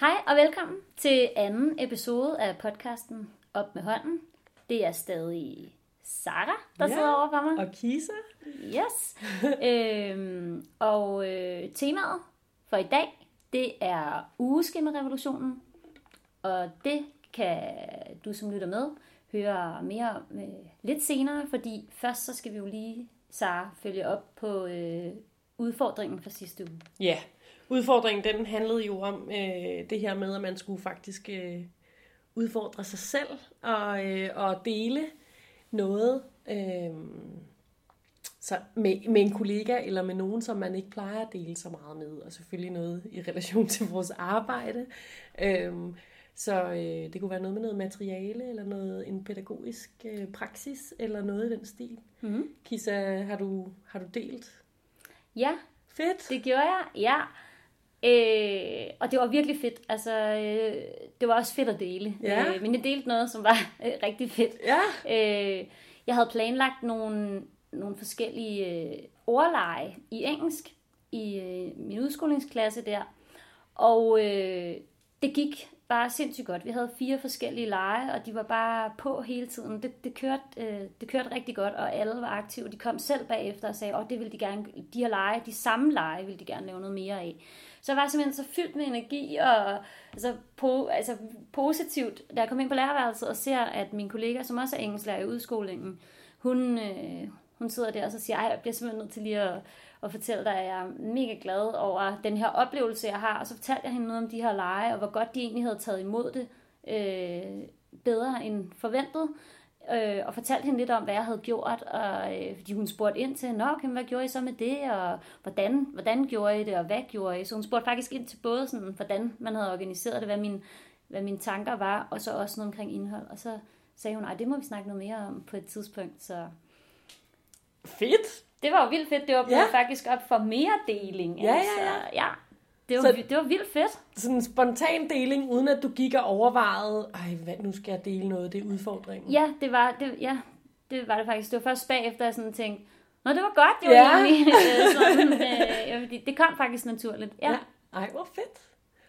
Hej og velkommen til anden episode af podcasten Op med hånden. Det er stadig Sara, der Ja, sidder over for mig. Og Kisa? Yes. øhm, og øh, temaet for i dag, det er ugeskemarevolutionen. Og det kan du som lytter med høre mere om øh, lidt senere, fordi først så skal vi jo lige, Sara, følge op på øh, udfordringen fra sidste uge. Ja, udfordringen den handlede jo om øh, det her med, at man skulle faktisk øh, udfordre sig selv og, øh, og dele noget øh, så med, med en kollega eller med nogen, som man ikke plejer at dele så meget med. Og selvfølgelig noget i relation til vores arbejde. Øh, så øh, det kunne være noget med noget materiale, eller noget en pædagogisk øh, praksis, eller noget i den stil. Mm-hmm. Kisa, har du, har du delt? Ja, Fedt! Det gjorde jeg, ja. Øh, og det var virkelig fedt. Altså, øh, det var også fedt at dele. Ja. Øh, men jeg delte noget, som var øh, rigtig fedt. Ja. Øh, jeg havde planlagt nogle, nogle forskellige øh, ordleje i engelsk i øh, min udskolingsklasse der. Og øh, det gik bare sindssygt godt. Vi havde fire forskellige lege, og de var bare på hele tiden. Det, det, kørte, øh, det kørte rigtig godt, og alle var aktive. De kom selv bagefter og sagde, at det ville de gerne, de her lege, de samme lege, ville de gerne lave noget mere af. Så jeg var simpelthen så fyldt med energi og altså, po, altså, positivt, da jeg kom ind på lærerværelset og ser, at min kollega, som også er engelsklærer i udskolingen, hun, øh, hun sidder der og så siger, jeg bliver simpelthen nødt til lige at, at fortælle dig, at jeg er mega glad over den her oplevelse, jeg har. Og så fortalte jeg hende noget om de her lege, og hvor godt de egentlig havde taget imod det øh, bedre end forventet. Øh, og fortalte hende lidt om, hvad jeg havde gjort, og øh, fordi hun spurgte ind til, Nå, okay, hvad gjorde I så med det, og hvordan, hvordan gjorde I det, og hvad gjorde I? Så hun spurgte faktisk ind til både, sådan, hvordan man havde organiseret det, hvad, min, hvad mine tanker var, og så også noget omkring indhold. Og så sagde hun, nej, det må vi snakke noget mere om på et tidspunkt, så Fedt! det var jo vildt fedt. Det var Ja. ja. faktisk op for mere deling. Ja, ja, altså. ja. ja. Det var, Så- det var vildt fedt. Sådan en spontan deling, uden at du gik og overvejede, ej, hvad, nu skal jeg dele noget, det er udfordringen. Ja, det var det, ja, det, var det faktisk. Det var først bagefter, jeg sådan tænkte, Nå, det var godt, det var Ja. egentlig øh, sådan, øh, det kom faktisk naturligt. Ja. ja. ja. Ej, hvor fedt.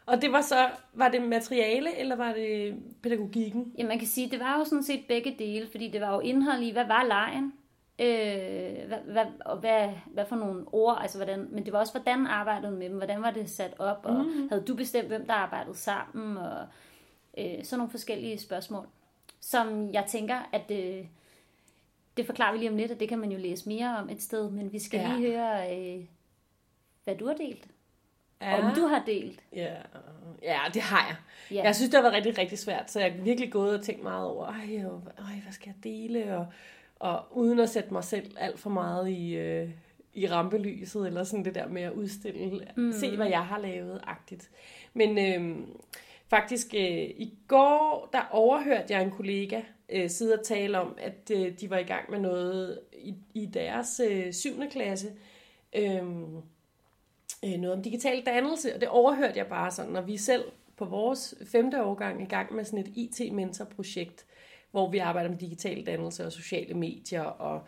Og det var så, var det materiale, eller var det pædagogikken? ja, man kan sige, det var jo sådan set begge dele, fordi det var jo indhold i, hvad var lejen? Øh, hvad, hvad, og hvad, hvad for nogle ord, altså hvordan, men det var også, hvordan arbejdede du med dem, hvordan var det sat op, og mm. havde du bestemt, hvem der arbejdede sammen, og øh, sådan nogle forskellige spørgsmål, som jeg tænker, at øh, det forklarer vi lige om lidt, og det kan man jo læse mere om et sted, men vi skal Ja. lige høre, øh, hvad du har delt, Ja. om du har delt. Ja, ja det har jeg. Ja. Jeg synes, det har været rigtig, rigtig svært, så jeg har virkelig gået og tænkt meget over, ej, ej hvad skal jeg dele? Og, og uden at sætte mig selv alt for meget i, øh, i rampelyset, eller sådan det der med at udstille, mm. se hvad jeg har lavet, agtigt. Men øh, faktisk øh, i går, der overhørte jeg en kollega øh, sidde og tale om, at øh, de var i gang med noget i, i deres øh, 7. klasse, øh, øh, noget om digital dannelse, og det overhørte jeg bare sådan, når vi selv på vores femte årgang i gang med sådan et IT-mentor-projekt, hvor vi arbejder med digital dannelse og sociale medier, og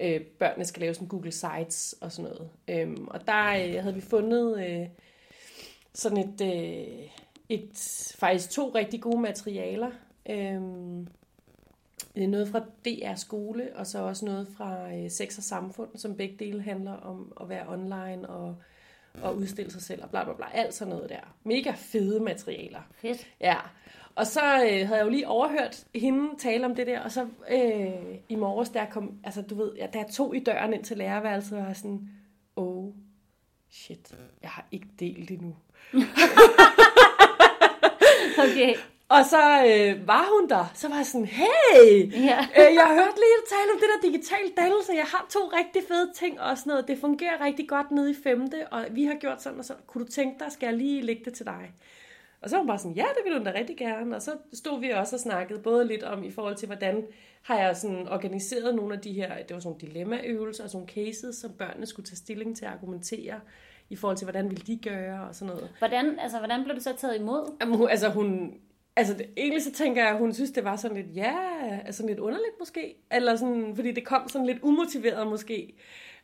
øh, børnene skal lave sådan Google Sites og sådan noget. Øhm, og der øh, havde vi fundet øh, sådan et, øh, et, faktisk to rigtig gode materialer. Øhm, noget fra DR Skole, og så også noget fra øh, Sex og Samfund, som begge dele handler om at være online og, og udstille sig selv og bla bla bla. Alt sådan noget der. Mega fede materialer. Fedt. Ja, og så øh, havde jeg jo lige overhørt hende tale om det der, og så øh, i morges, der kom, altså du ved, ja, der er to i døren ind til lærerværelset, og jeg var sådan, oh shit, jeg har ikke delt endnu. Okay. Og så øh, var hun der, så var jeg sådan, hey, Ja. øh, jeg hørte lige tale om det der digital dannelse, jeg har to rigtig fede ting og sådan noget, det fungerer rigtig godt nede i femte, og vi har gjort sådan og sådan, kunne du tænke dig, skal jeg lige lægge det til dig? Og så var hun bare sådan, ja, det ville hun da rigtig gerne. Og så stod vi også og snakkede både lidt om i forhold til, hvordan har jeg sådan organiseret nogle af de her, det var sådan nogle dilemmaøvelser og sådan nogle cases, som børnene skulle tage stilling til at argumentere i forhold til, hvordan ville de gøre og sådan noget. Hvordan, altså, hvordan blev du så taget imod? Jamen, hun, altså hun, altså det, egentlig så tænker jeg, at hun synes, det var sådan lidt, ja, altså lidt underligt måske. Eller sådan, fordi det kom sådan lidt umotiveret måske.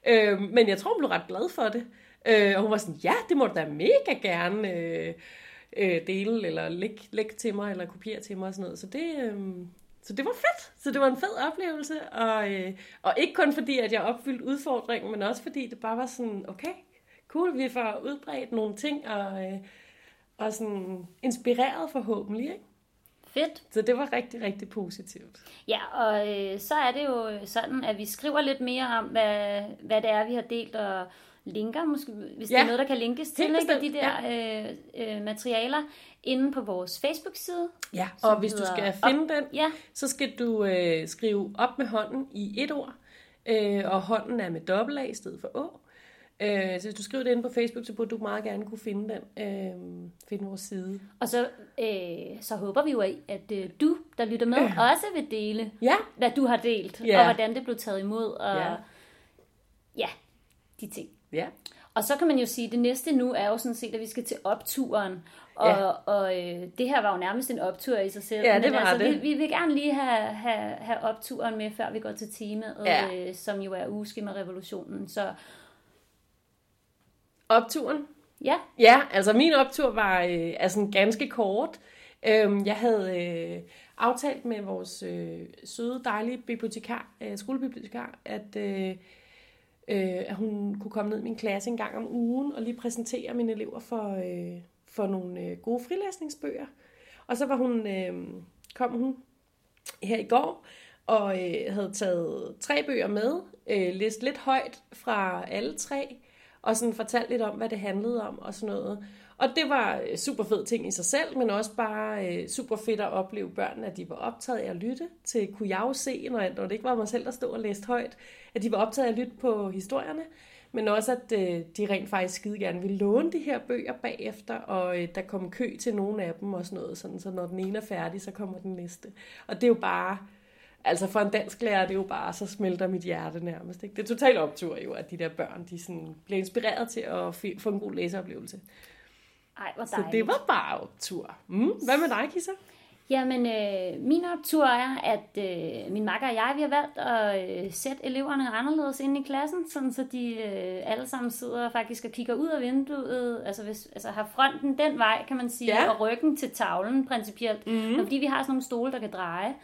Øh, men jeg tror, hun blev ret glad for det. Øh, og hun var sådan, ja, det må du da mega gerne. Øh, øh, dele, eller lægge læg til mig, eller kopiere til mig og sådan noget. Så det, øh, så det var fedt. Så det var en fed oplevelse. Og, øh, og ikke kun fordi, at jeg opfyldte udfordringen, men også fordi det bare var sådan, okay, cool, vi får udbredt nogle ting, og, øh, og sådan inspireret forhåbentlig, ikke? Fedt. Så det var rigtig, rigtig positivt. Ja, og øh, så er det jo sådan, at vi skriver lidt mere om, hvad, hvad det er, vi har delt, og linker, måske, hvis ja. det er noget, der kan linkes til, ikke, de der ja. øh, øh, materialer, inde på vores Facebook-side. Ja, og hvis du skal finde den, Ja, så skal du øh, skrive op med hånden i et ord, øh, og hånden er med dobbelt A i stedet for Å. Øh, så hvis du skriver det inde på Facebook, så burde du meget gerne kunne finde den, øh, finde vores side. og så, øh, så håber vi jo, at øh, du, der lytter med, også vil dele, Ja, hvad du har delt, Ja. og hvordan det blev taget imod, og Ja. ja, de ting. Ja. Og så kan man jo sige, at det næste nu er jo sådan set, at vi skal til opturen. Og, Ja. og øh, det her var jo nærmest en optur i sig selv. Ja, det Men var altså, det. Vi, vi vil gerne lige have, have, have opturen med, før vi går til temaet, Ja. øh, som jo er ugeskema-revolutionen. Så Opturen. ja, Ja, altså min optur var øh, altså ganske kort. Øhm, jeg havde øh, aftalt med vores øh, søde, dejlige bibliotekar, øh, skolebibliotekar, at, øh, øh, at hun kunne komme ned i min klasse en gang om ugen og lige præsentere mine elever for, øh, for nogle øh, gode frilæsningsbøger. Og så var hun, øh, kom hun her i går og øh, havde taget tre bøger med, øh, læst lidt højt fra alle tre, og sådan fortalt lidt om, hvad det handlede om og sådan noget. Og det var øh, super fed ting i sig selv, men også bare øh, super fedt at opleve børnene, at de var optaget af at lytte til, kunne jeg jo se, når, når det ikke var mig selv, der stod og læste højt, at de var optaget af at lytte på historierne, men også at øh, de rent faktisk skide gerne ville låne de her bøger bagefter, og øh, der kom kø til nogle af dem og sådan noget, sådan, så når den ene er færdig, så kommer den næste. Og det er jo bare, altså for en dansk lærer, det er jo bare, så smelter mit hjerte nærmest. Ikke? Det er totalt optur jo, at de der børn, de sådan bliver inspireret til at få en god læseoplevelse ej, hvor Så dejligt. det var bare optur. Mm, hvad med dig, Kissa? Jamen, øh, min optur er, at øh, min makker og jeg, vi har valgt at øh, sætte eleverne anderledes ind i klassen, sådan så de øh, alle sammen sidder faktisk og kigger ud af vinduet, altså, hvis, altså har fronten den vej, kan man sige, Ja. og ryggen til tavlen principielt. Mm. Og fordi vi har sådan nogle stole, der kan dreje,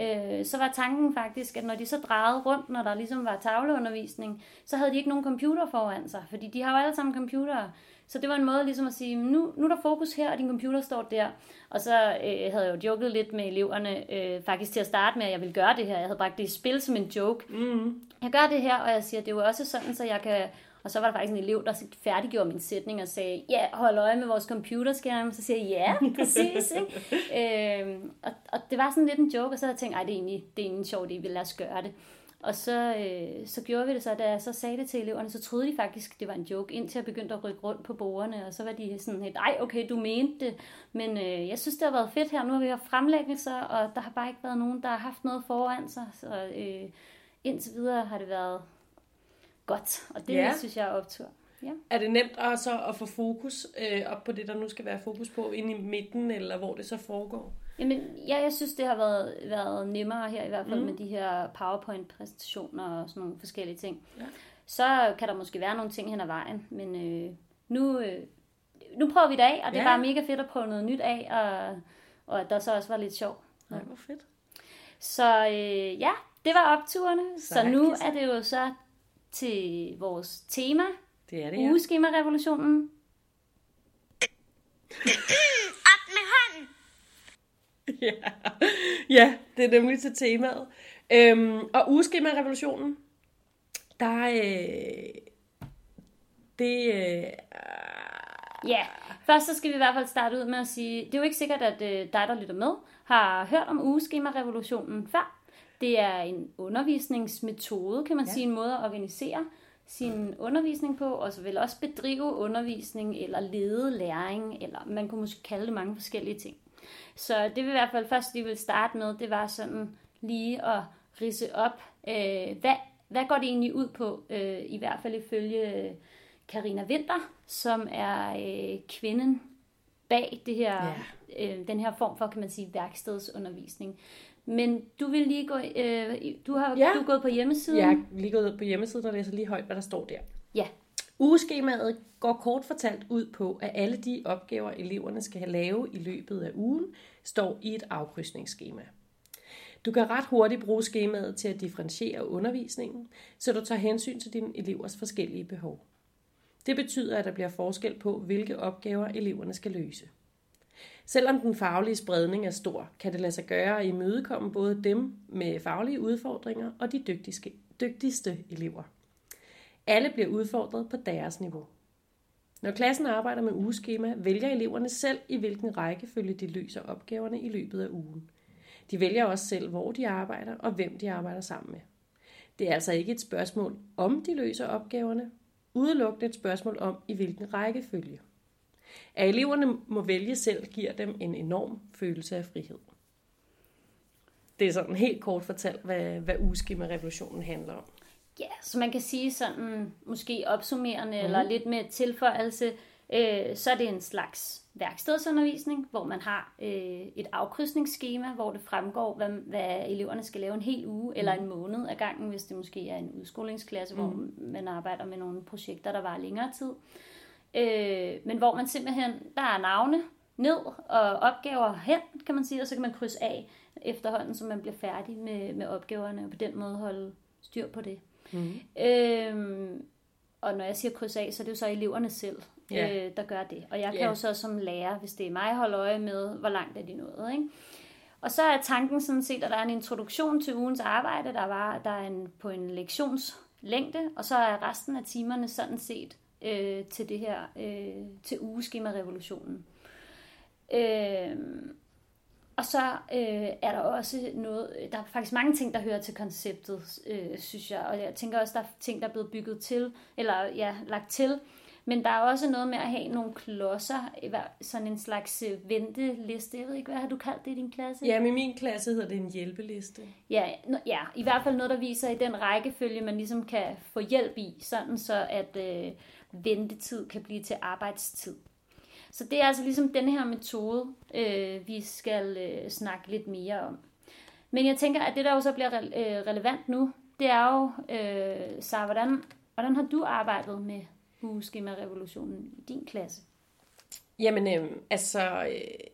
øh, så var tanken faktisk, at når de så drejede rundt, når der ligesom var tavleundervisning, så havde de ikke nogen computer foran sig, fordi de har jo alle sammen computere. Så det var en måde ligesom at sige, nu, nu er der fokus her, og din computer står der. Og så øh, havde jeg jo joket lidt med eleverne, øh, faktisk til at starte med, at jeg ville gøre det her. Jeg havde bragt det i spil som en joke. Mm. Jeg gør det her, og jeg siger, det er jo også sådan, så jeg kan... Og så var der faktisk en elev, der færdiggjorde min sætning og sagde, ja, hold øje med vores computerskærm. Så siger jeg, ja, præcis. Ikke? øh, og, og, det var sådan lidt en joke, og så havde jeg tænkt, ej, det er egentlig, det er egentlig en sjov idé, vi lad os gøre det. Og så, øh, så gjorde vi det så, da jeg så sagde det til eleverne, så troede de faktisk, det var en joke, indtil jeg begyndte at rykke rundt på bordene, og så var de sådan helt, ej, okay, du mente det, men øh, jeg synes, det har været fedt her, nu har vi haft fremlæggelser, og der har bare ikke været nogen, der har haft noget foran sig, så øh, indtil videre har det været godt, og det Ja. ja. synes jeg er optur. Ja. Er det nemt også at få fokus øh, op på det, der nu skal være fokus på, inde i midten, eller hvor det så foregår? Jamen, ja, jeg synes, det har været, været nemmere her, i hvert fald mm. med de her PowerPoint-præsentationer og sådan nogle forskellige ting. Ja. Så kan der måske være nogle ting hen ad vejen, men øh, nu, øh, nu prøver vi det af, og det er Ja. bare mega fedt at prøve noget nyt af, og, og at der så også var lidt sjov. Nej, hvor fedt. Så øh, ja, det var opturene. Så, Sejt, nu er det jo så til vores tema, Det er det, ja. ugeskema-revolutionen. Ja. ja, det er nemlig til temaet. Øhm, og ugeskema-revolutionen, der øh, det øh, Ja, først så skal vi i hvert fald starte ud med at sige, det er jo ikke sikkert, at øh, dig, der lytter med, har hørt om ugeskema-revolutionen før. Det er en undervisningsmetode, kan man ja. sige, en måde at organisere sin undervisning på, og så vil også bedrive undervisning, eller lede læring, eller man kunne måske kalde det mange forskellige ting. Så det vil i hvert fald først, vi vil starte med, det var sådan lige at rise op, øh, hvad, hvad går det egentlig ud på, øh, i hvert fald ifølge Karina Winter, som er øh, kvinden bag det her, ja. øh, den her form for, kan man sige, værkstedsundervisning. Men du vil lige gå, øh, du har Ja. du er gået på hjemmesiden. jeg er lige gået på hjemmesiden og læser lige højt, hvad der står der. ja. Ugeskemaet går kort fortalt ud på, at alle de opgaver, eleverne skal have lave i løbet af ugen, står i et afkrydsningsskema. Du kan ret hurtigt bruge skemaet til at differentiere undervisningen, så du tager hensyn til dine elevers forskellige behov. Det betyder, at der bliver forskel på, hvilke opgaver eleverne skal løse. Selvom den faglige spredning er stor, kan det lade sig gøre at imødekomme både dem med faglige udfordringer og de dygtigste, dygtigste elever. Alle bliver udfordret på deres niveau. Når klassen arbejder med ugeskema, vælger eleverne selv, i hvilken rækkefølge de løser opgaverne i løbet af ugen. De vælger også selv, hvor de arbejder og hvem de arbejder sammen med. Det er altså ikke et spørgsmål, om de løser opgaverne, udelukkende et spørgsmål om, i hvilken rækkefølge. At eleverne må vælge selv, giver dem en enorm følelse af frihed. Det er sådan helt kort fortalt, hvad, hvad ugeskema-revolutionen handler om. Ja, så man kan sige sådan, måske opsummerende mm. eller lidt med tilføjelse, øh, så er det en slags værkstedsundervisning, hvor man har øh, et afkrydsningsskema, hvor det fremgår, hvad, hvad eleverne skal lave en hel uge mm. eller en måned af gangen, hvis det måske er en udskolingsklasse, mm. hvor man arbejder med nogle projekter, der var længere tid. Øh, men hvor man simpelthen, der er navne ned og opgaver hen, kan man sige, og så kan man krydse af efterhånden, så man bliver færdig med, med opgaverne, og på den måde holde styr på det. Mm. Øh, og når jeg siger kryds af, så er det jo så eleverne selv, yeah. øh, der gør det. Og jeg kan yeah. jo så som lærer, hvis det er mig, holde øje med, hvor langt er de nået. Ikke? Og så er tanken sådan set, at der er en introduktion til ugens arbejde, der, var, der er en, på en lektionslængde, og så er resten af timerne sådan set øh, til det her, øh, til ugeskema-revolutionen. Øh, og så øh, er der også noget, der er faktisk mange ting, der hører til konceptet, øh, synes jeg. Og jeg tænker også, der er ting, der er blevet bygget til, eller ja, lagt til. Men der er også noget med at have nogle klodser, sådan en slags øh, venteliste. Jeg ved ikke, hvad har du kaldt det i din klasse? Ja, med min klasse hedder det en hjælpeliste. Ja, ja, i hvert fald noget, der viser i den rækkefølge, man ligesom kan få hjælp i, sådan så at øh, ventetid kan blive til arbejdstid. Så det er altså ligesom den her metode, øh, vi skal øh, snakke lidt mere om. Men jeg tænker, at det der jo så bliver re- øh, relevant nu, det er jo, øh, så hvordan, hvordan har du arbejdet med ugeskema-revolutionen i din klasse? Jamen, øh, altså, øh,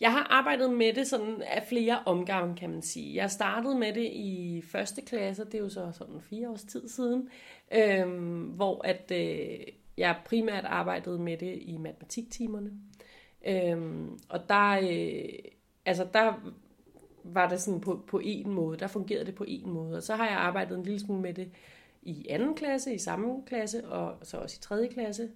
jeg har arbejdet med det sådan af flere omgange, kan man sige. Jeg startede med det i første klasse, det er jo så sådan fire års tid siden, øh, hvor at øh, jeg primært arbejdede med det i matematiktimerne. Øhm, og der, øh, altså der var det sådan på, på en måde, der fungerede det på en måde. Og så har jeg arbejdet en lille smule med det i anden klasse, i samme klasse, og så også i tredje klasse,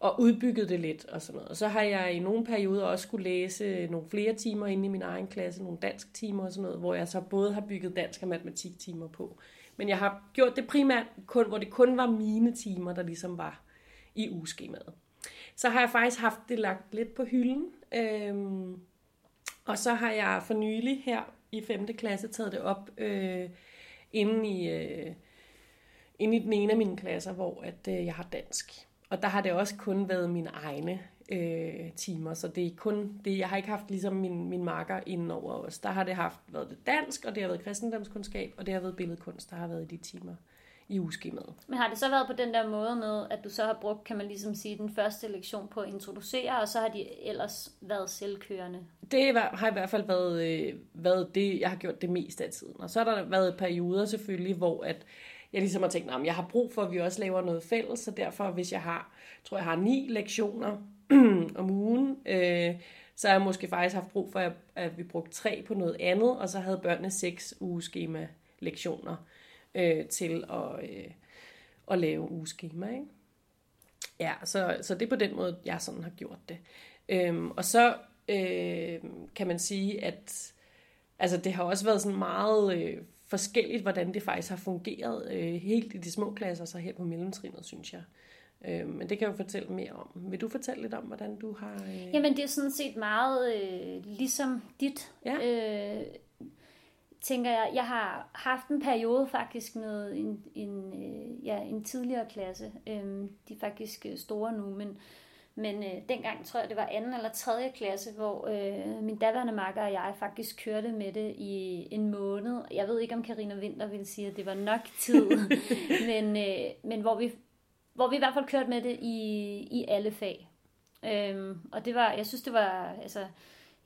og udbygget det lidt og sådan noget. Og så har jeg i nogle perioder også skulle læse nogle flere timer inde i min egen klasse, nogle dansk timer og sådan noget, hvor jeg så både har bygget dansk og matematiktimer på. Men jeg har gjort det primært, kun, hvor det kun var mine timer, der ligesom var i ugeskemaet. Så har jeg faktisk haft det lagt lidt på hylden, øhm, og så har jeg for nylig her i 5. klasse taget det op øh, inden i... Øh, inde i den ene af mine klasser, hvor at, øh, jeg har dansk. Og der har det også kun været mine egne øh, timer, så det er kun det, jeg har ikke haft ligesom min, min marker inden over os. Der har det haft været det dansk, og det har været kristendomskundskab, og det har været billedkunst, der har været i de timer i ugeskemaet. Men har det så været på den der måde med, at du så har brugt, kan man ligesom sige, den første lektion på at introducere, og så har de ellers været selvkørende? Det har i hvert fald været, øh, været det, jeg har gjort det mest af tiden. Og så har der været perioder selvfølgelig, hvor at jeg ligesom har tænkt, at jeg har brug for, at vi også laver noget fælles, så derfor, hvis jeg har, tror jeg har ni lektioner om ugen, øh, så har jeg måske faktisk haft brug for, at, vi brugte tre på noget andet, og så havde børnene seks ugeskema lektioner øh, til at, øh, at lave ugeskema. Ikke? Ja, så, så det er på den måde, jeg sådan har gjort det. Øhm, og så øh, kan man sige, at altså, det har også været sådan meget øh, forskelligt, hvordan det faktisk har fungeret øh, helt i de små klasser, så her på mellemtrinnet, synes jeg. Øh, men det kan jeg jo fortælle mere om. Vil du fortælle lidt om, hvordan du har... Øh... Jamen, det er sådan set meget øh, ligesom dit. Ja. Øh, tænker jeg, jeg har haft en periode faktisk med en, en, øh, ja, en tidligere klasse. Øh, de er faktisk øh, store nu, men men øh, dengang tror jeg, det var anden eller tredje klasse, hvor øh, min daværende makker og jeg faktisk kørte med det i en måned. Jeg ved ikke, om Karina Vinter ville sige, at det var nok tid, men, øh, men hvor vi hvor vi i hvert fald kørte med det i, i alle fag. Øhm, og det var, jeg synes, det var, altså,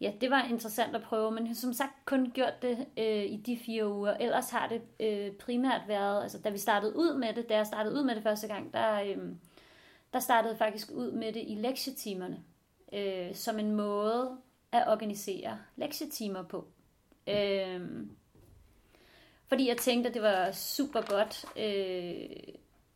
ja, det var interessant at prøve, men som sagt kun gjort det øh, i de fire uger. Ellers har det øh, primært været, altså da vi startede ud med det, da jeg startede ud med det første gang, der, øh, der startede jeg faktisk ud med det i lektietimerne, øh, som en måde at organisere lektietimer på. Øh, fordi jeg tænkte, at det var super godt øh,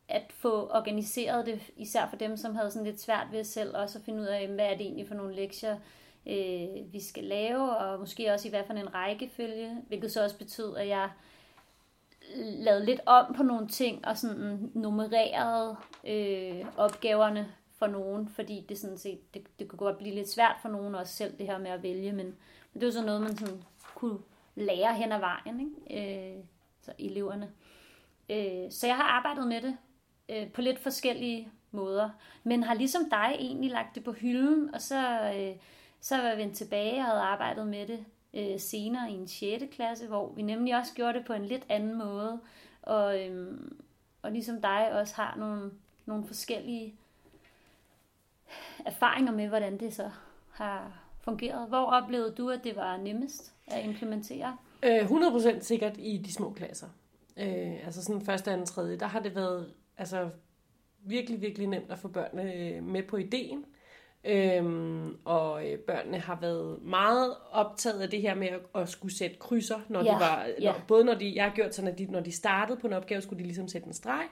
at få organiseret det, især for dem, som havde sådan lidt svært ved selv også at finde ud af, hvad er det egentlig for nogle lektier, øh, vi skal lave, og måske også i hvert fald en rækkefølge, hvilket så også betød, at jeg lavede lidt om på nogle ting, og sådan nummererede øh, opgaverne for nogen, fordi det sådan set, det, det kunne godt blive lidt svært for nogen også selv, det her med at vælge, men, men det var så noget, man sådan kunne lære hen ad vejen, ikke? Øh, så eleverne. Øh, så jeg har arbejdet med det øh, på lidt forskellige måder, men har ligesom dig egentlig lagt det på hylden, og så, øh, så var jeg vendt tilbage og havde arbejdet med det øh, senere i en 6. klasse, hvor vi nemlig også gjorde det på en lidt anden måde, og, øhm, og ligesom dig også har nogle, nogle forskellige erfaringer med, hvordan det så har fungeret. Hvor oplevede du, at det var nemmest at implementere? Øh, 100% sikkert i de små klasser. Øh, altså sådan første, anden, tredje. Der har det været altså, virkelig, virkelig nemt at få børnene med på ideen. Øhm, og øh, børnene har været meget optaget af det her med at, at skulle sætte krydser, når ja, de var, når, ja. både når de, jeg har gjort sådan, at de, når de startede på en opgave, skulle de ligesom sætte en streg,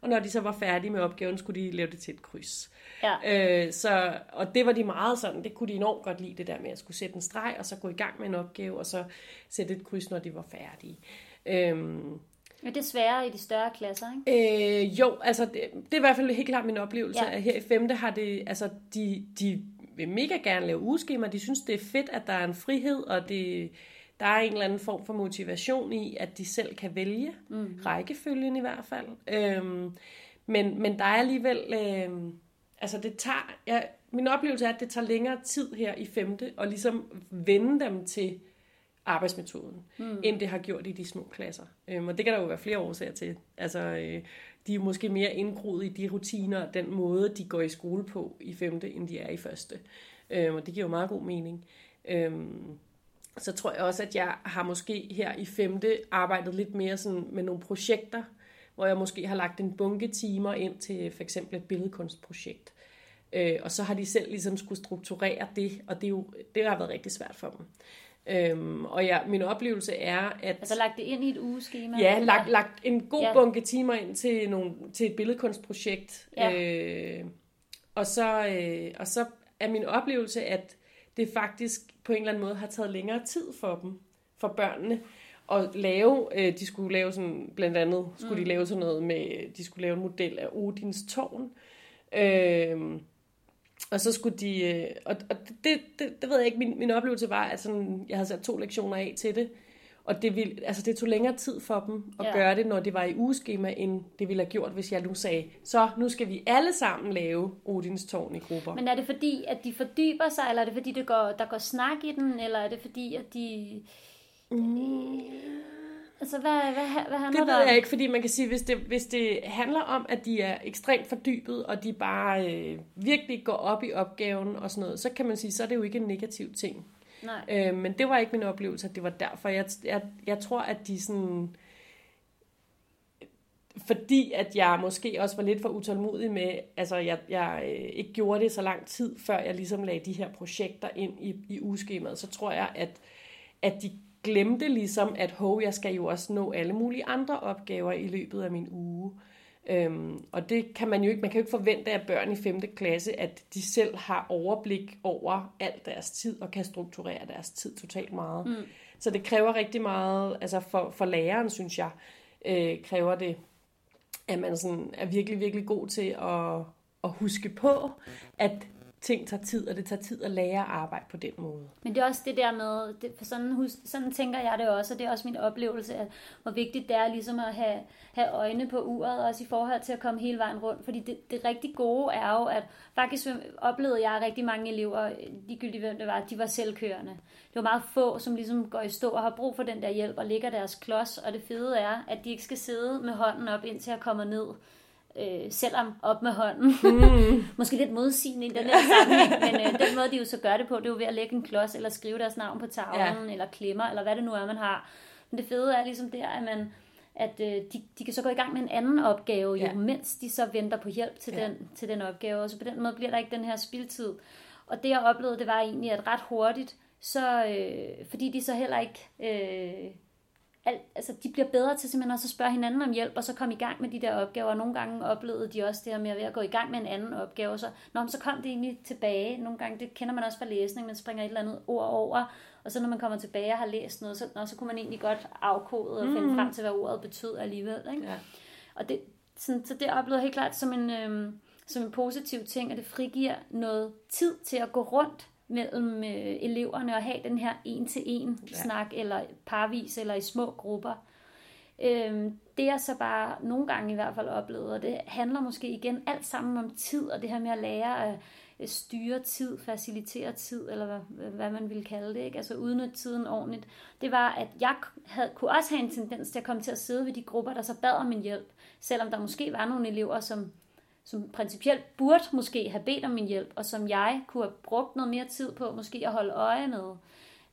og når de så var færdige med opgaven, skulle de lave det til et kryds. Ja. Øh, så, og det var de meget sådan, det kunne de enormt godt lide, det der med at skulle sætte en streg, og så gå i gang med en opgave, og så sætte et kryds, når de var færdige. Øhm, men det er sværere i de større klasser, ikke? Øh, jo, altså det, det er i hvert fald helt klart min oplevelse, ja. at her i femte har det, altså de, de vil mega gerne lave ugeskema, de synes det er fedt, at der er en frihed, og det, der er en eller anden form for motivation i, at de selv kan vælge, mm. rækkefølgen i hvert fald. Øhm, men, men der er alligevel, øhm, altså det tager, ja, min oplevelse er, at det tager længere tid her i femte, og ligesom vende dem til arbejdsmetoden, mm. end det har gjort i de små klasser. Øhm, og det kan der jo være flere årsager til. Altså, øh, de er måske mere indgroet i de rutiner, den måde, de går i skole på i femte, end de er i første. Øhm, og det giver jo meget god mening. Øhm, så tror jeg også, at jeg har måske her i femte arbejdet lidt mere sådan med nogle projekter, hvor jeg måske har lagt en bunke timer ind til for eksempel et billedkunstprojekt. Øh, og så har de selv ligesom skulle strukturere det, og det, er jo, det har været rigtig svært for dem. Øhm, og ja, min oplevelse er, at... Altså lagt det ind i et ugeskema? Ja, lagt, lagt en god ja. bunke timer ind til, nogle, til et billedkunstprojekt. Ja. Øh, og, så, øh, og så er min oplevelse, at det faktisk på en eller anden måde har taget længere tid for dem, for børnene, at lave, øh, de skulle lave sådan, blandt andet skulle mm. de lave sådan noget med, de skulle lave en model af Odins tårn. Øh, og så skulle de, øh, og, og det, det, det ved jeg ikke, min, min oplevelse var, at sådan, jeg havde sat to lektioner af til det, og det, ville, altså det tog længere tid for dem at ja. gøre det, når det var i ugeskema, end det ville have gjort, hvis jeg nu sagde, så nu skal vi alle sammen lave Odins tårn i grupper. Men er det fordi, at de fordyber sig, eller er det fordi, det går, der går snak i den, eller er det fordi, at de... Mm. Altså, hvad, hvad, hvad handler det ved jeg ikke, fordi man kan sige, hvis det, hvis det handler om, at de er ekstremt fordybet, og de bare øh, virkelig går op i opgaven og sådan noget, så kan man sige, så er det jo ikke en negativ ting. Nej. Øh, men det var ikke min oplevelse, at det var derfor. Jeg, jeg, jeg tror, at de sådan... Fordi at jeg måske også var lidt for utålmodig med, altså jeg, jeg øh, ikke gjorde det så lang tid, før jeg ligesom lagde de her projekter ind i, i ugeskemaet, så tror jeg, at, at de glemte ligesom, at hov, jeg skal jo også nå alle mulige andre opgaver i løbet af min uge. Øhm, og det kan man jo ikke, man kan jo ikke forvente af børn i 5. klasse, at de selv har overblik over alt deres tid og kan strukturere deres tid totalt meget. Mm. Så det kræver rigtig meget, altså for, for læreren, synes jeg, øh, kræver det, at man sådan er virkelig, virkelig god til at, at huske på, at ting tager tid, og det tager tid at lære at arbejde på den måde. Men det er også det der med, det, for sådan, sådan tænker jeg det også, og det er også min oplevelse, at hvor vigtigt det er ligesom at have, have øjne på uret, også i forhold til at komme hele vejen rundt. Fordi det, det rigtig gode er jo, at faktisk oplevede jeg rigtig mange elever, ligegyldigt hvem det var, de var selvkørende. Det var meget få, som ligesom går i stå og har brug for den der hjælp og ligger deres klods, og det fede er, at de ikke skal sidde med hånden op, indtil jeg kommer ned øh, selvom op med hånden. Mm. Måske lidt modsigende i den her sammenhæng, men øh, den måde, de jo så gør det på, det er jo ved at lægge en klods, eller skrive deres navn på tavlen, ja. eller klemmer, eller hvad det nu er, man har. Men det fede er ligesom der, at man at øh, de, de kan så gå i gang med en anden opgave, jo, ja. mens de så venter på hjælp til, ja. den, til den opgave. Og så på den måde bliver der ikke den her spildtid. Og det jeg oplevede, det var egentlig, at ret hurtigt, så, øh, fordi de så heller ikke... Øh, alt, altså de bliver bedre til simpelthen også at spørge hinanden om hjælp, og så komme i gang med de der opgaver. Og nogle gange oplevede de også det her med at, at gå i gang med en anden opgave. Og så, når så kom det egentlig tilbage. Nogle gange, det kender man også fra læsning, man springer et eller andet ord over. Og så når man kommer tilbage og har læst noget, så, når, så kunne man egentlig godt afkode og finde mm. frem til, hvad ordet betød alligevel. Ikke? Ja. Og det, sådan, så det oplevede helt klart som en, øh, som en positiv ting, at det frigiver noget tid til at gå rundt mellem øh, eleverne og have den her en-til-en ja. snak, eller parvis, eller i små grupper. Øhm, det er så bare nogle gange i hvert fald oplevet, og det handler måske igen alt sammen om tid, og det her med at lære at styre tid, facilitere tid, eller hvad, hvad man vil kalde det, ikke? altså udnytte tiden ordentligt, det var, at jeg havde, kunne også have en tendens til at komme til at sidde ved de grupper, der så bad om en hjælp, selvom der måske var nogle elever, som som principielt burde måske have bedt om min hjælp, og som jeg kunne have brugt noget mere tid på, måske at holde øje med.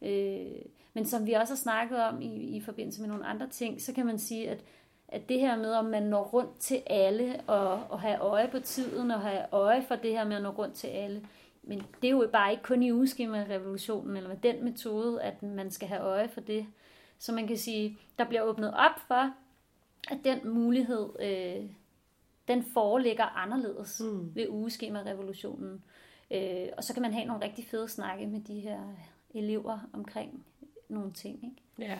Øh, men som vi også har snakket om i, i forbindelse med nogle andre ting, så kan man sige, at, at det her med, om man når rundt til alle, og, og have øje på tiden, og have øje for det her med at nå rundt til alle, men det er jo bare ikke kun i ugeskema-revolutionen, eller med den metode, at man skal have øje for det. Så man kan sige, der bliver åbnet op for, at den mulighed øh, den foreligger anderledes mm. ved ugeskema-revolutionen. Øh, og så kan man have nogle rigtig fede snakke med de her elever omkring nogle ting. Ikke? Ja.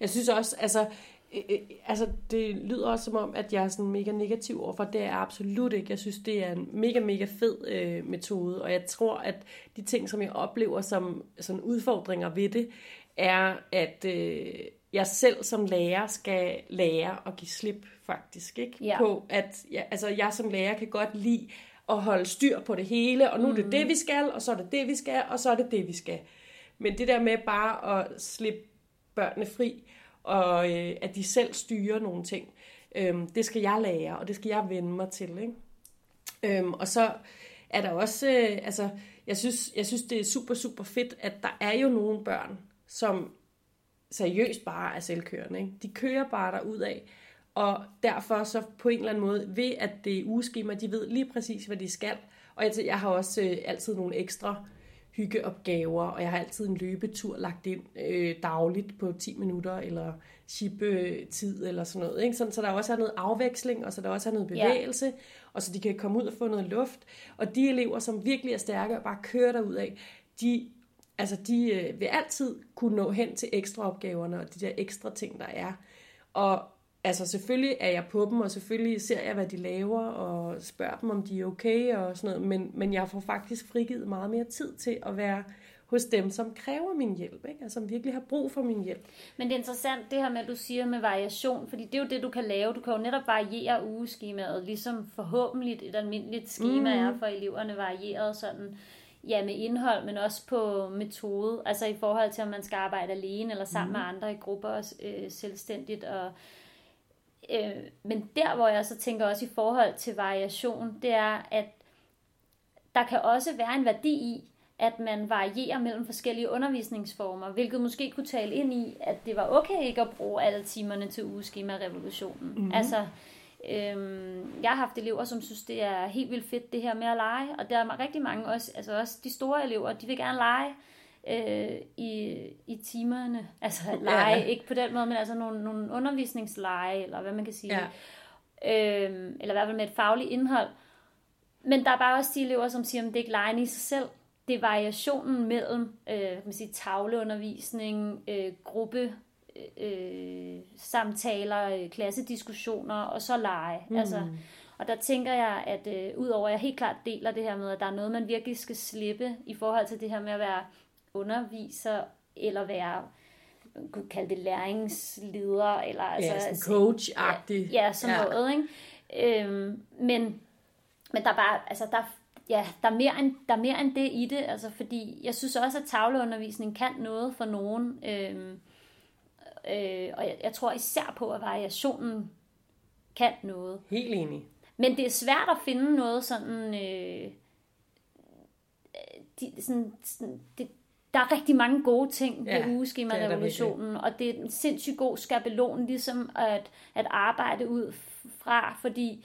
Jeg synes også, altså, øh, øh, altså, det lyder også som om, at jeg er sådan mega negativ overfor. Det er jeg absolut ikke. Jeg synes, det er en mega, mega fed øh, metode. Og jeg tror, at de ting, som jeg oplever som sådan udfordringer ved det, er, at øh, jeg selv som lærer skal lære at give slip faktisk, ikke? Ja. På at, ja, altså jeg som lærer kan godt lide at holde styr på det hele, og nu mm. er det det, vi skal, og så er det det, vi skal, og så er det det, vi skal. Men det der med bare at slippe børnene fri, og øh, at de selv styrer nogle ting, øh, det skal jeg lære, og det skal jeg vende mig til, ikke? Øhm, og så er der også, øh, altså, jeg synes, jeg synes, det er super, super fedt, at der er jo nogle børn, som seriøst bare er selvkørende. Ikke? De kører bare ud af, og derfor så på en eller anden måde, ved at det er ugeskema, de ved lige præcis, hvad de skal. Og jeg, jeg har også øh, altid nogle ekstra hyggeopgaver, og jeg har altid en løbetur lagt ind øh, dagligt på 10 minutter, eller chip-tid, eller sådan noget. Ikke? Sådan, så der også er noget afveksling, og så der også er noget bevægelse, ja. og så de kan komme ud og få noget luft. Og de elever, som virkelig er stærke og bare kører ud af, de altså de øh, vil altid kunne nå hen til ekstra opgaverne og de der ekstra ting, der er. Og altså selvfølgelig er jeg på dem, og selvfølgelig ser jeg, hvad de laver, og spørger dem, om de er okay og sådan noget, men, men jeg får faktisk frigivet meget mere tid til at være hos dem, som kræver min hjælp, ikke? Altså, som virkelig har brug for min hjælp. Men det er interessant det her med, at du siger med variation, fordi det er jo det, du kan lave. Du kan jo netop variere ugeskemaet, ligesom forhåbentlig et almindeligt schema mm. er for eleverne varieret sådan ja, med indhold, men også på metode. Altså i forhold til, om man skal arbejde alene eller sammen mm. med andre i grupper øh, selvstændigt. Og, øh, men der, hvor jeg så tænker også i forhold til variation, det er, at der kan også være en værdi i, at man varierer mellem forskellige undervisningsformer, hvilket måske kunne tale ind i, at det var okay ikke at bruge alle timerne til ugeskema-revolutionen. Mm-hmm. Altså, Øhm, jeg har haft elever, som synes, det er helt vildt fedt, det her med at lege. Og der er rigtig mange, også, altså også de store elever, de vil gerne lege øh, i, i timerne. Altså lege, ja. ikke på den måde, men altså nogle, nogle undervisningslege, eller hvad man kan sige. Ja. Øhm, eller i hvert fald med et fagligt indhold. Men der er bare også de elever, som siger, at det er ikke lejen i sig selv. Det er variationen mellem øh, kan man sige, tavleundervisning, øh, gruppe øh, samtaler, øh, klassediskussioner og så lege. Mm. Altså, og der tænker jeg, at øh, udover at jeg helt klart deler det her med, at der er noget, man virkelig skal slippe i forhold til det her med at være underviser eller være man kunne kalde det læringsleder, eller ja, altså, sådan coach-agtig. Ja, ja, sådan ja. noget, ikke? Øhm, men, men der er bare, altså der, ja, der er, mere end, der er mere end det i det, altså fordi jeg synes også, at tavleundervisning kan noget for nogen. Øhm, Øh, og jeg, jeg tror især på, at variationen kan noget. Helt enig. Men det er svært at finde noget sådan... Øh, de, sådan, sådan det, der er rigtig mange gode ting ved Ja, ugeskema-revolutionen, og det er en sindssygt god skabelon ligesom at, at arbejde ud fra, fordi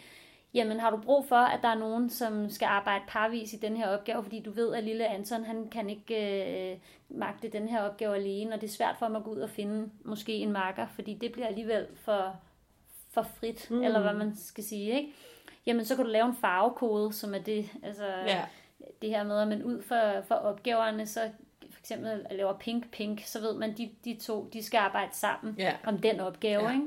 jamen har du brug for, at der er nogen, som skal arbejde parvis i den her opgave, fordi du ved, at lille Anton, han kan ikke øh, magte den her opgave alene, og det er svært for ham at gå ud og finde måske en marker, fordi det bliver alligevel for, for frit, mm. eller hvad man skal sige, ikke? Jamen, så kan du lave en farvekode, som er det, altså Ja. det her med, at man ud for, for opgaverne, så for eksempel laver pink pink, så ved man, de, de to, de skal arbejde sammen Ja. om den opgave, ja. ikke?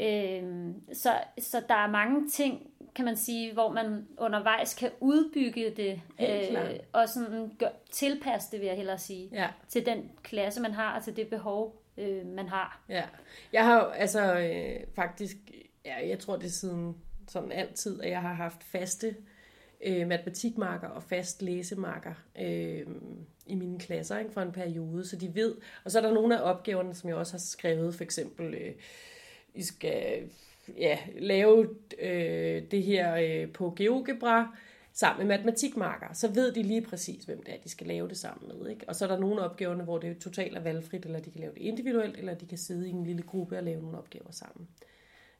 Øhm, så, så der er mange ting, kan man sige, hvor man undervejs kan udbygge det, klart. og sådan gør, tilpasse det, vil jeg hellere sige, Ja. til den klasse, man har, og til det behov, øh, man har. Ja, jeg har jo altså øh, faktisk, ja, jeg tror det er siden sådan altid, at jeg har haft faste øh, matematikmarker og fast læsemarker øh, i mine klasser ikke, for en periode, så de ved. Og så er der nogle af opgaverne, som jeg også har skrevet, for eksempel, øh, I skal ja, lave øh, det her øh, på GeoGebra sammen med matematikmarker, så ved de lige præcis, hvem det er, de skal lave det sammen med. Ikke? Og så er der nogle opgaverne, hvor det er totalt er valgfrit, eller de kan lave det individuelt, eller de kan sidde i en lille gruppe og lave nogle opgaver sammen.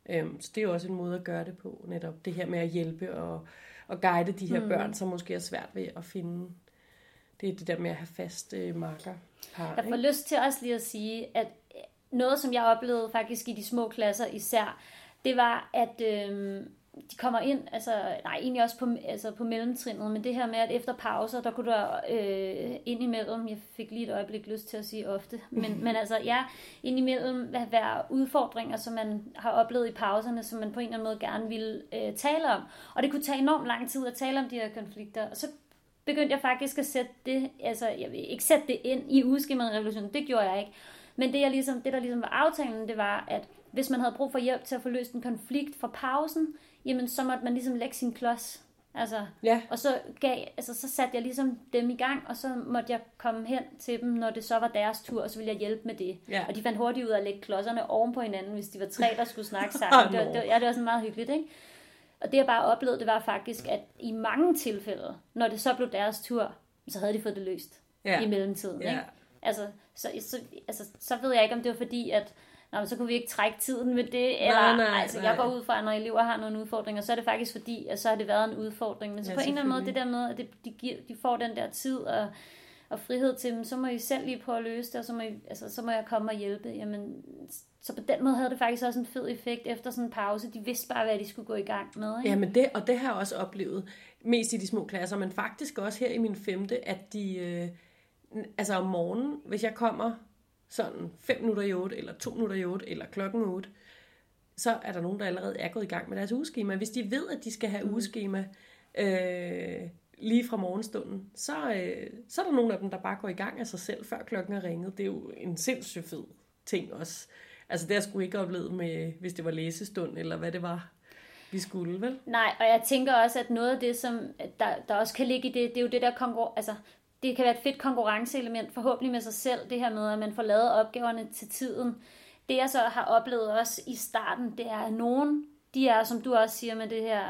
Øhm, så det er jo også en måde at gøre det på, netop det her med at hjælpe og, og guide de her mm. børn, som måske er svært ved at finde. Det er det der med at have fast øh, marker. Par, Jeg får lyst til også lige at sige, at noget, som jeg oplevede faktisk i de små klasser især, det var, at øh, de kommer ind, altså, nej, egentlig også på, altså på mellemtrinnet, men det her med, at efter pauser, der kunne der øh, ind imellem, jeg fik lige et øjeblik lyst til at sige ofte, men, men altså, ja, ind imellem hvad- være udfordringer, som man har oplevet i pauserne, som man på en eller anden måde gerne ville øh, tale om. Og det kunne tage enormt lang tid at tale om de her konflikter, og så begyndte jeg faktisk at sætte det, altså jeg vil ikke sætte det ind i ugeskemarevolutionen, det gjorde jeg ikke. Men det, jeg ligesom, det der ligesom var aftalen, det var, at hvis man havde brug for hjælp til at få løst en konflikt fra pausen, jamen så måtte man ligesom lægge sin klods. Altså, Ja, og så, gav, altså, så satte jeg ligesom dem i gang, og så måtte jeg komme hen til dem, når det så var deres tur, og så ville jeg hjælpe med det. Ja. Og de fandt hurtigt ud af at lægge klodserne oven på hinanden, hvis de var tre, der skulle snakke sammen. det, var, det, var, ja, det var sådan meget hyggeligt, ikke? Og det jeg bare oplevede, det var faktisk, at i mange tilfælde, når det så blev deres tur, så havde de fået det løst Ja. i mellemtiden. Ja. Ikke? Altså, så, så, altså, så ved jeg ikke, om det var fordi, at Nå, men så kunne vi ikke trække tiden med det, eller nej, altså, nej. jeg går ud fra, at når elever har nogle udfordringer, så er det faktisk fordi, at så har det været en udfordring. Men så Ja, på en eller anden måde, det der med, at det, de, giver, de får den der tid og, og frihed til dem, så må I selv lige prøve at løse det, og så må, I, altså, så må jeg komme og hjælpe. Jamen, så på den måde havde det faktisk også en fed effekt efter sådan en pause. De vidste bare, hvad de skulle gå i gang med. Ikke? Ja, men det, og det har jeg også oplevet, mest i de små klasser, men faktisk også her i min femte, at de, øh, altså om morgenen, hvis jeg kommer sådan 5 minutter i 8, eller 2 minutter i 8, eller klokken 8, så er der nogen, der allerede er gået i gang med deres ugeskema. Hvis de ved, at de skal have ugeskema øh, lige fra morgenstunden, så, øh, så er der nogle af dem, der bare går i gang af sig selv, før klokken er ringet. Det er jo en sindssygt fed ting også. Altså det har jeg sgu ikke oplevet med, hvis det var læsestund, eller hvad det var, vi skulle, vel? Nej, og jeg tænker også, at noget af det, som der, der også kan ligge i det, det er jo det der konkurrence, altså det kan være et fedt konkurrenceelement, forhåbentlig med sig selv, det her med, at man får lavet opgaverne til tiden. Det jeg så har oplevet også i starten, det er, at nogen, de er, som du også siger med det her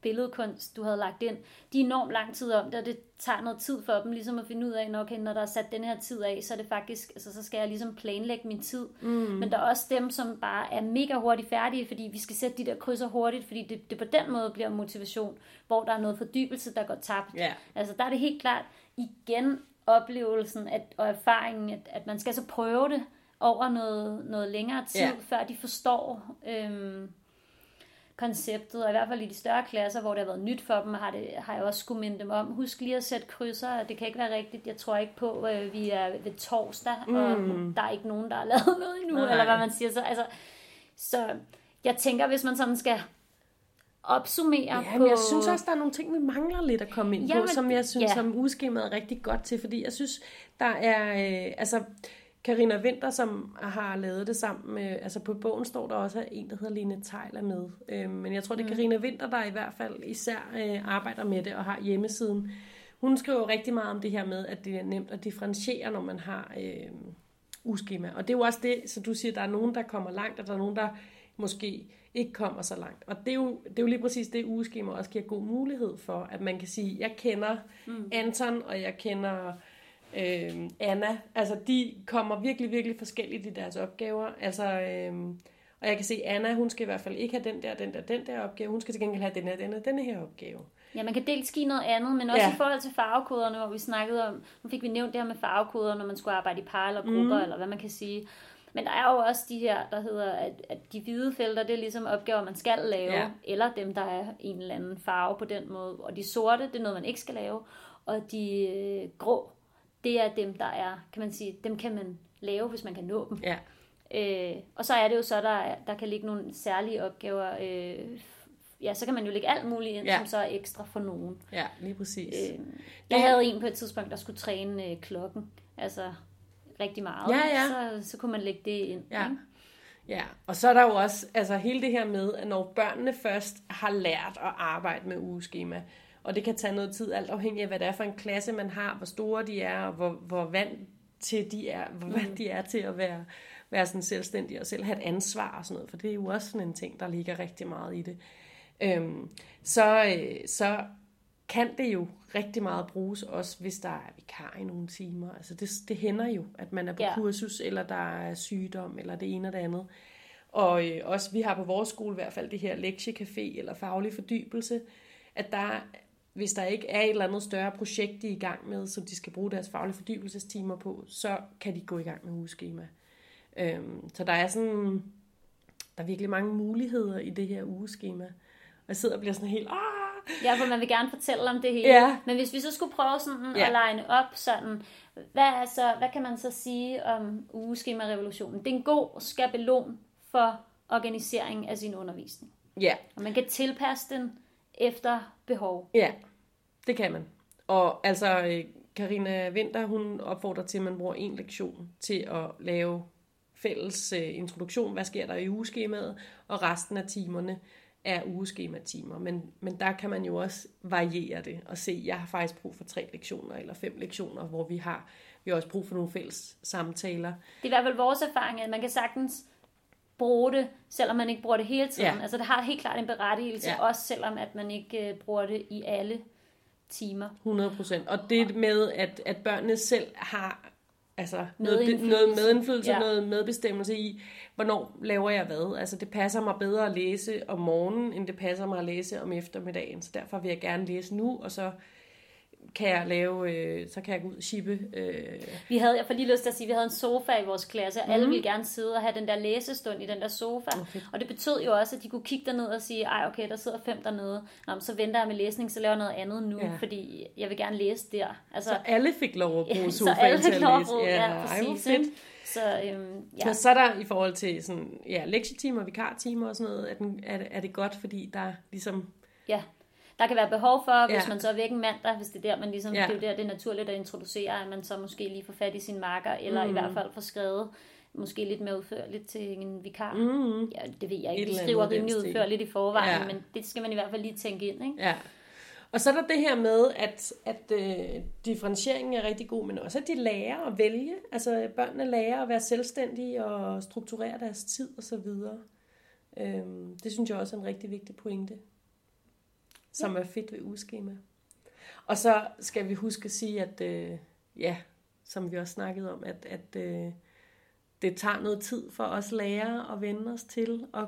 billedkunst, du havde lagt ind, de er enormt lang tid om det, og det tager noget tid for dem ligesom at finde ud af, okay, når der er sat den her tid af, så er det faktisk, altså, så skal jeg ligesom planlægge min tid. Mm. Men der er også dem, som bare er mega hurtigt færdige, fordi vi skal sætte de der krydser hurtigt, fordi det, det på den måde bliver motivation, hvor der er noget fordybelse, der går tabt. Ja. Altså der er det helt klart igen oplevelsen at, og erfaringen, at, at man skal så prøve det over noget, noget længere tid, Ja. før de forstår øhm, konceptet, og i hvert fald i de større klasser, hvor det har været nyt for dem, har, det, har jeg også skulle minde dem om, husk lige at sætte krydser, det kan ikke være rigtigt, jeg tror ikke på, at vi er ved torsdag, mm. og der er ikke nogen, der har lavet noget endnu, Nej. eller hvad man siger. Så, altså, så jeg tænker, hvis man sådan skal opsummere Ja, på... men jeg synes også, der er nogle ting, vi mangler lidt at komme ind på, Jamen, som jeg synes, ja. som ugeskemaet er rigtig godt til, fordi jeg synes, der er, øh, altså, Karina Winter, som har lavet det sammen med, altså på bogen står der også en, der hedder Line Tejler med, øh, men jeg tror, det er Karina Winter, der i hvert fald især øh, arbejder med det og har hjemmesiden. Hun skriver rigtig meget om det her med, at det er nemt at differentiere, når man har øh, ugeskema. Og det er jo også det, så du siger, der er nogen, der kommer langt, og der er nogen, der måske ikke kommer så langt. Og det er jo, det er jo lige præcis det, ugeskema også giver god mulighed for, at man kan sige, jeg kender mm. Anton, og jeg kender øh, Anna. Altså, de kommer virkelig, virkelig forskelligt i deres opgaver. Altså, øh, og jeg kan se, Anna, hun skal i hvert fald ikke have den der, den der, den der opgave. Hun skal til gengæld have den her, den her, den her opgave. Ja, man kan dels give noget andet, men også Ja. i forhold til farvekoderne, hvor vi snakkede om, nu fik vi nævnt det her med farvekoder, når man skulle arbejde i par eller grupper, mm. eller hvad man kan sige. Men der er jo også de her, der hedder, at, at de hvide felter, det er ligesom opgaver, man skal lave, Ja. eller dem, der er en eller anden farve på den måde. Og de sorte, det er noget, man ikke skal lave. Og de øh, grå, det er dem, der er, kan man sige, dem kan man lave, hvis man kan nå dem. Ja, Øh, og så er det jo så, der, er- der kan ligge nogle særlige opgaver. Øh, ja, så kan man jo lægge alt muligt ind, Ja. som så er ekstra for nogen. ja lige præcis. Øh, jeg havde en på et tidspunkt, der skulle træne øh, klokken. Altså rigtig meget. Ja, ja. Så, så kunne man lægge det ind. Ja. ikke? Ja, og så er der jo også altså hele det her med, at når børnene først har lært at arbejde med ugeskema, og det kan tage noget tid, alt afhængig af, hvad det er for en klasse, man har, hvor store de er, og hvor, hvor vant til de er, hvor vant de er til at være, være sådan selvstændige og selv have et ansvar og sådan noget, for det er jo også sådan en ting, der ligger rigtig meget i det. Øhm, så, øh, så kan det jo rigtig meget bruges, også hvis der er vikar i nogle timer. Altså det, det hænder jo, at man er på ja. Kursus, eller der er sygdom, eller det ene og det andet. Og øh, også vi har på vores skole i hvert fald det her lektiecafé eller faglig fordybelse, at der, hvis der ikke er et eller andet større projekt, de er i gang med, som de skal bruge deres faglige fordybelsestimer på, så kan de gå i gang med ugeskema. Øhm, så der er sådan, der er virkelig mange muligheder i det her ugeskema. Og jeg sidder og bliver sådan helt, ah, Ja, for man vil gerne fortælle om det hele. Ja. Men hvis vi så skulle prøve sådan Ja. at op sådan, hvad, er så, hvad kan man så sige om ugeskema-revolutionen? Det er en god skabelon for organisering af sin undervisning. ja, Og man kan tilpasse den efter behov. Ja, det kan man. Og altså, øh, Karina Winter, hun opfordrer til, at man bruger en lektion til at lave fælles øh, introduktion, hvad sker der i ugeskemaet, og resten af timerne er ugeskematimer. Men, men der kan man jo også variere det og se, jeg har faktisk brug for tre lektioner eller fem lektioner, hvor vi har, vi har også brug for nogle fælles samtaler. Det er i hvert fald vores erfaring, at man kan sagtens bruge det, selvom man ikke bruger det hele tiden. Ja. Altså det har helt klart en berettigelse, Ja. også selvom at man ikke øh, bruger det i alle timer. 100 procent. Og det med, at, at børnene selv har altså noget, noget medindflydelse. Ja. noget medbestemmelse i, hvornår laver jeg hvad. Altså det passer mig bedre at læse om morgenen, end det passer mig at læse om eftermiddagen. Så derfor vil jeg gerne læse nu, og så kan jeg lave, øh, så kan jeg gå ud og shippe. Øh, Vi havde, jeg får lige lyst til at sige, at vi havde en sofa i vores klasse, og alle ville gerne sidde og have den der læsestund i den der sofa. Mhm. Okay. Og det betød jo også, at de kunne kigge derned og sige, ej okay, der sidder fem dernede. Nå, så venter jeg med læsning, så laver jeg noget andet nu, Ja. ja. fordi jeg vil gerne læse der. Altså, så alle fik lov at bruge så sofaen alle til fik at lov at læse. bruge, ja, ej, hvor præcis. fedt. Så øhm, Ja. ja, Så er der i forhold til sådan, ja, lektietimer, vikartimer og sådan noget, er, den, er, det, er det godt, fordi der ligesom ja. Der kan være behov for, hvis Ja. man så er væk en mandag, hvis det er der, man ligesom, Ja. det er jo der, det er naturligt at introducere, at man så måske lige får fat i sin marker, eller mm. i hvert fald får skrevet måske lidt mere udførligt til en vikar. mm, Ja, det ved jeg ikke. Eller skriver rimelig udførligt i forvejen, ja. men det skal man i hvert fald lige tænke ind, ikke? Ja. Og så er der det her med, at, at øh, differentieringen er rigtig god, men også at de lærer at vælge. Altså børnene lærer at være selvstændige og strukturere deres tid og så videre. Øhm, det synes jeg også er en rigtig vigtig pointe, som er fedt ved ugeskema. Og så skal vi huske at sige, at øh, ja, som vi også snakkede om, at, at øh, det tager noget tid for os lærere at vende os til at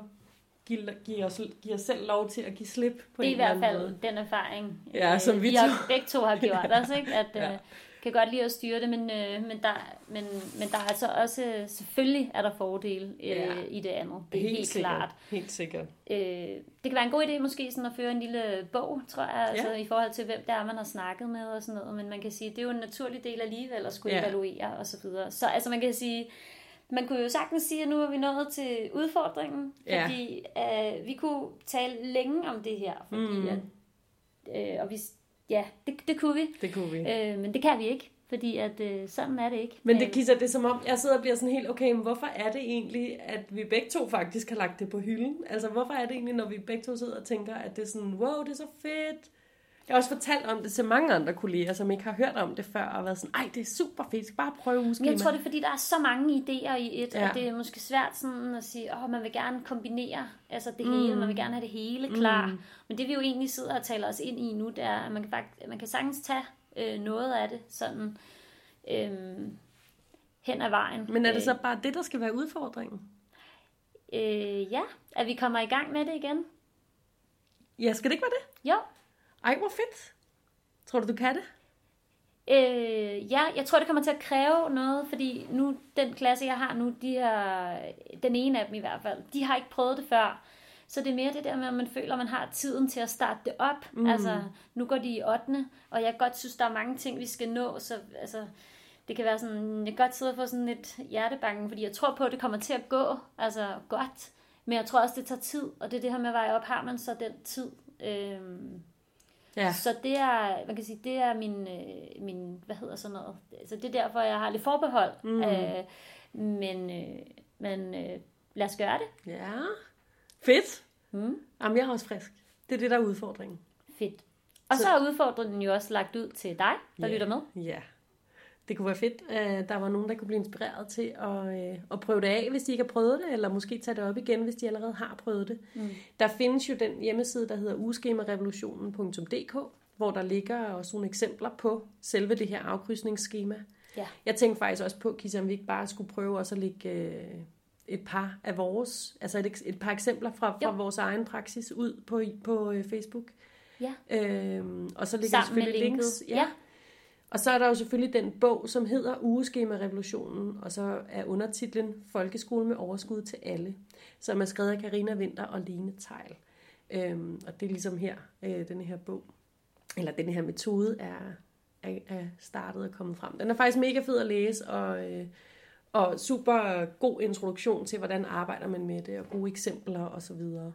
give, give, os, give os selv lov til at give slip på Det er i hvert fald måde. den erfaring, Ja, øh, som vi to- begge to har gjort os, ikke? At Ja. øh, kan godt lide at styre det, men, øh, men, der, men, men der er altså også, selvfølgelig er der fordele øh, Ja. i det andet. Det er helt, helt sikkert. klart. Helt sikkert. Øh, det kan være en god idé måske sådan at føre en lille bog, tror jeg, altså i forhold til, hvem det er, man har snakket med og sådan noget. Men man kan sige, det er jo en naturlig del alligevel at skulle Ja. ja. evaluere og så videre. Så altså man kan sige, man kunne jo sagtens sige, at nu er vi nået til udfordringen, Ja. fordi øh, vi kunne tale længe om det her, fordi Mm. at, øh, og vi, ja, det, det kunne vi, Det kunne vi. øh, men det kan vi ikke, fordi at øh, sådan er det ikke. Men det Øh, kisser det er som om, jeg sidder og bliver sådan helt, okay, men hvorfor er det egentlig, at vi begge to faktisk har lagt det på hylden? Altså, hvorfor er det egentlig, når vi begge to sidder og tænker, at det er sådan, wow, det er så fedt, Jeg har også fortalt om det til mange andre kolleger, som ikke har hørt om det før, og været sådan, ej, det er super fedt, skal bare prøve ugeskema. jeg tror, det er fordi, der er så mange idéer i et, ja. Ja. og det er måske svært sådan at sige, åh, man vil gerne kombinere altså det mm. hele, man vil gerne have det hele klar. Mm. Men det vi jo egentlig sidder og taler os ind i nu, det er, at man kan, faktisk, man kan sagtens tage øh, noget af det sådan øh, hen ad vejen. Men er det Øh, så bare det, der skal være udfordringen? Øh, ja, at vi kommer i gang med det igen. Ja, skal det ikke være det? Jo, Ej, hvor fedt. Tror du, du kan det? Øh, ja, jeg tror, det kommer til at kræve noget, fordi nu, den klasse, jeg har nu, de har, den ene af dem i hvert fald, de har ikke prøvet det før. Så det er mere det der med, at man føler, at man har tiden til at starte det op. Mm. Altså, nu går de i 8. Og jeg godt synes, der er mange ting, vi skal nå. Så altså, det kan være sådan, jeg kan godt sidde og få sådan lidt hjertebanken, fordi jeg tror på, at det kommer til at gå altså, godt. Men jeg tror også, det tager tid. Og det er det her med at veje op, har man så den tid? Øhm, Ja. så det er, man kan sige, det er min, øh, min hvad hedder sådan noget. Så det er derfor, jeg har lidt forbehold. Mm. Øh, men øh, men øh, lad os gøre det. Ja. Fedt. Mm. Jamen, jeg er også frisk. Det er det, der er udfordringen. Fedt. Og så, Så- er udfordringen jo også lagt ud til dig, der Ja. lytter med. Ja. Det kunne være fedt, at der var nogen, der kunne blive inspireret til at, øh, at prøve det af, hvis de ikke har prøvet det, eller måske tage det op igen, hvis de allerede har prøvet det. Mm. Der findes jo den hjemmeside, der hedder ugeskemarevolutionen.dk, hvor der ligger også nogle eksempler på selve det her afkrydsningsskema. Ja. Jeg tænkte faktisk også på, Kisa, om vi ikke bare skulle prøve også at lægge øh, et par af vores, altså et, et par eksempler fra, fra Jo. vores egen praksis ud på, på øh, Facebook. Ja. Øhm, og så ligger Sammen selvfølgelig linket. links. Ja. Og så er der jo selvfølgelig den bog, som hedder Ugeskema Revolutionen, og så er undertitlen Folkeskole med overskud til alle, som er skrevet af Karina Vinter og Lene Tejl. Øhm, og det er ligesom her, øh, den her bog, eller den her metode er, er, er startet og kommet frem. Den er faktisk mega fed at læse, og, øh, og super god introduktion til, hvordan arbejder man med det, og gode eksempler og så videre.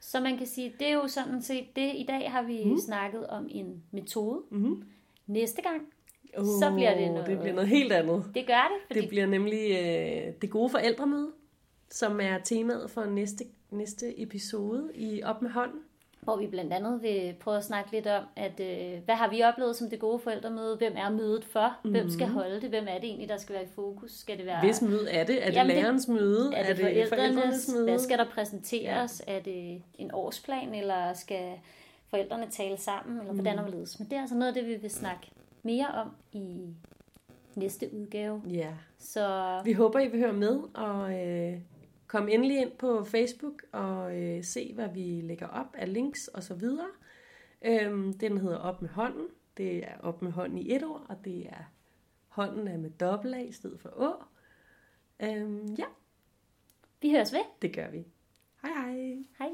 Så man kan sige, det er jo sådan set det. I dag har vi mm. snakket om en metode. Mm-hmm. Næste gang, Så bliver det noget- Det bliver noget helt andet. det gør det, fordi Det bliver nemlig øh, det gode forældremøde, som er temaet for næste, næste episode i Op med hånden. hvor vi blandt andet vil prøve at snakke lidt om, at øh, hvad har vi oplevet som det gode forældremøde? Hvem er mødet for? Hvem skal holde det? Hvem er det egentlig, der skal være i fokus? Skal det være Hvis møde er det? Er det Jamen, det- lærerens møde? er det, forældrenes? forældrenes møde? Hvad skal der præsenteres? Ja. Er det en årsplan, eller skal forældrene tale sammen, eller hvordan Mm. og hvorledes? Men det er altså noget af det, vi vil snakke mere om i næste udgave. Ja. Så Vi håber, I vil høre med, og øh, kom endelig ind på Facebook og øh, se, hvad vi lægger op af links og så videre. Øhm, den hedder Op med hånden. Det er Op med hånden i et ord, og det er hånden er med dobbelt A i stedet for Å. Øhm, ja, vi høres ved. det gør vi. Hej hej. Hej.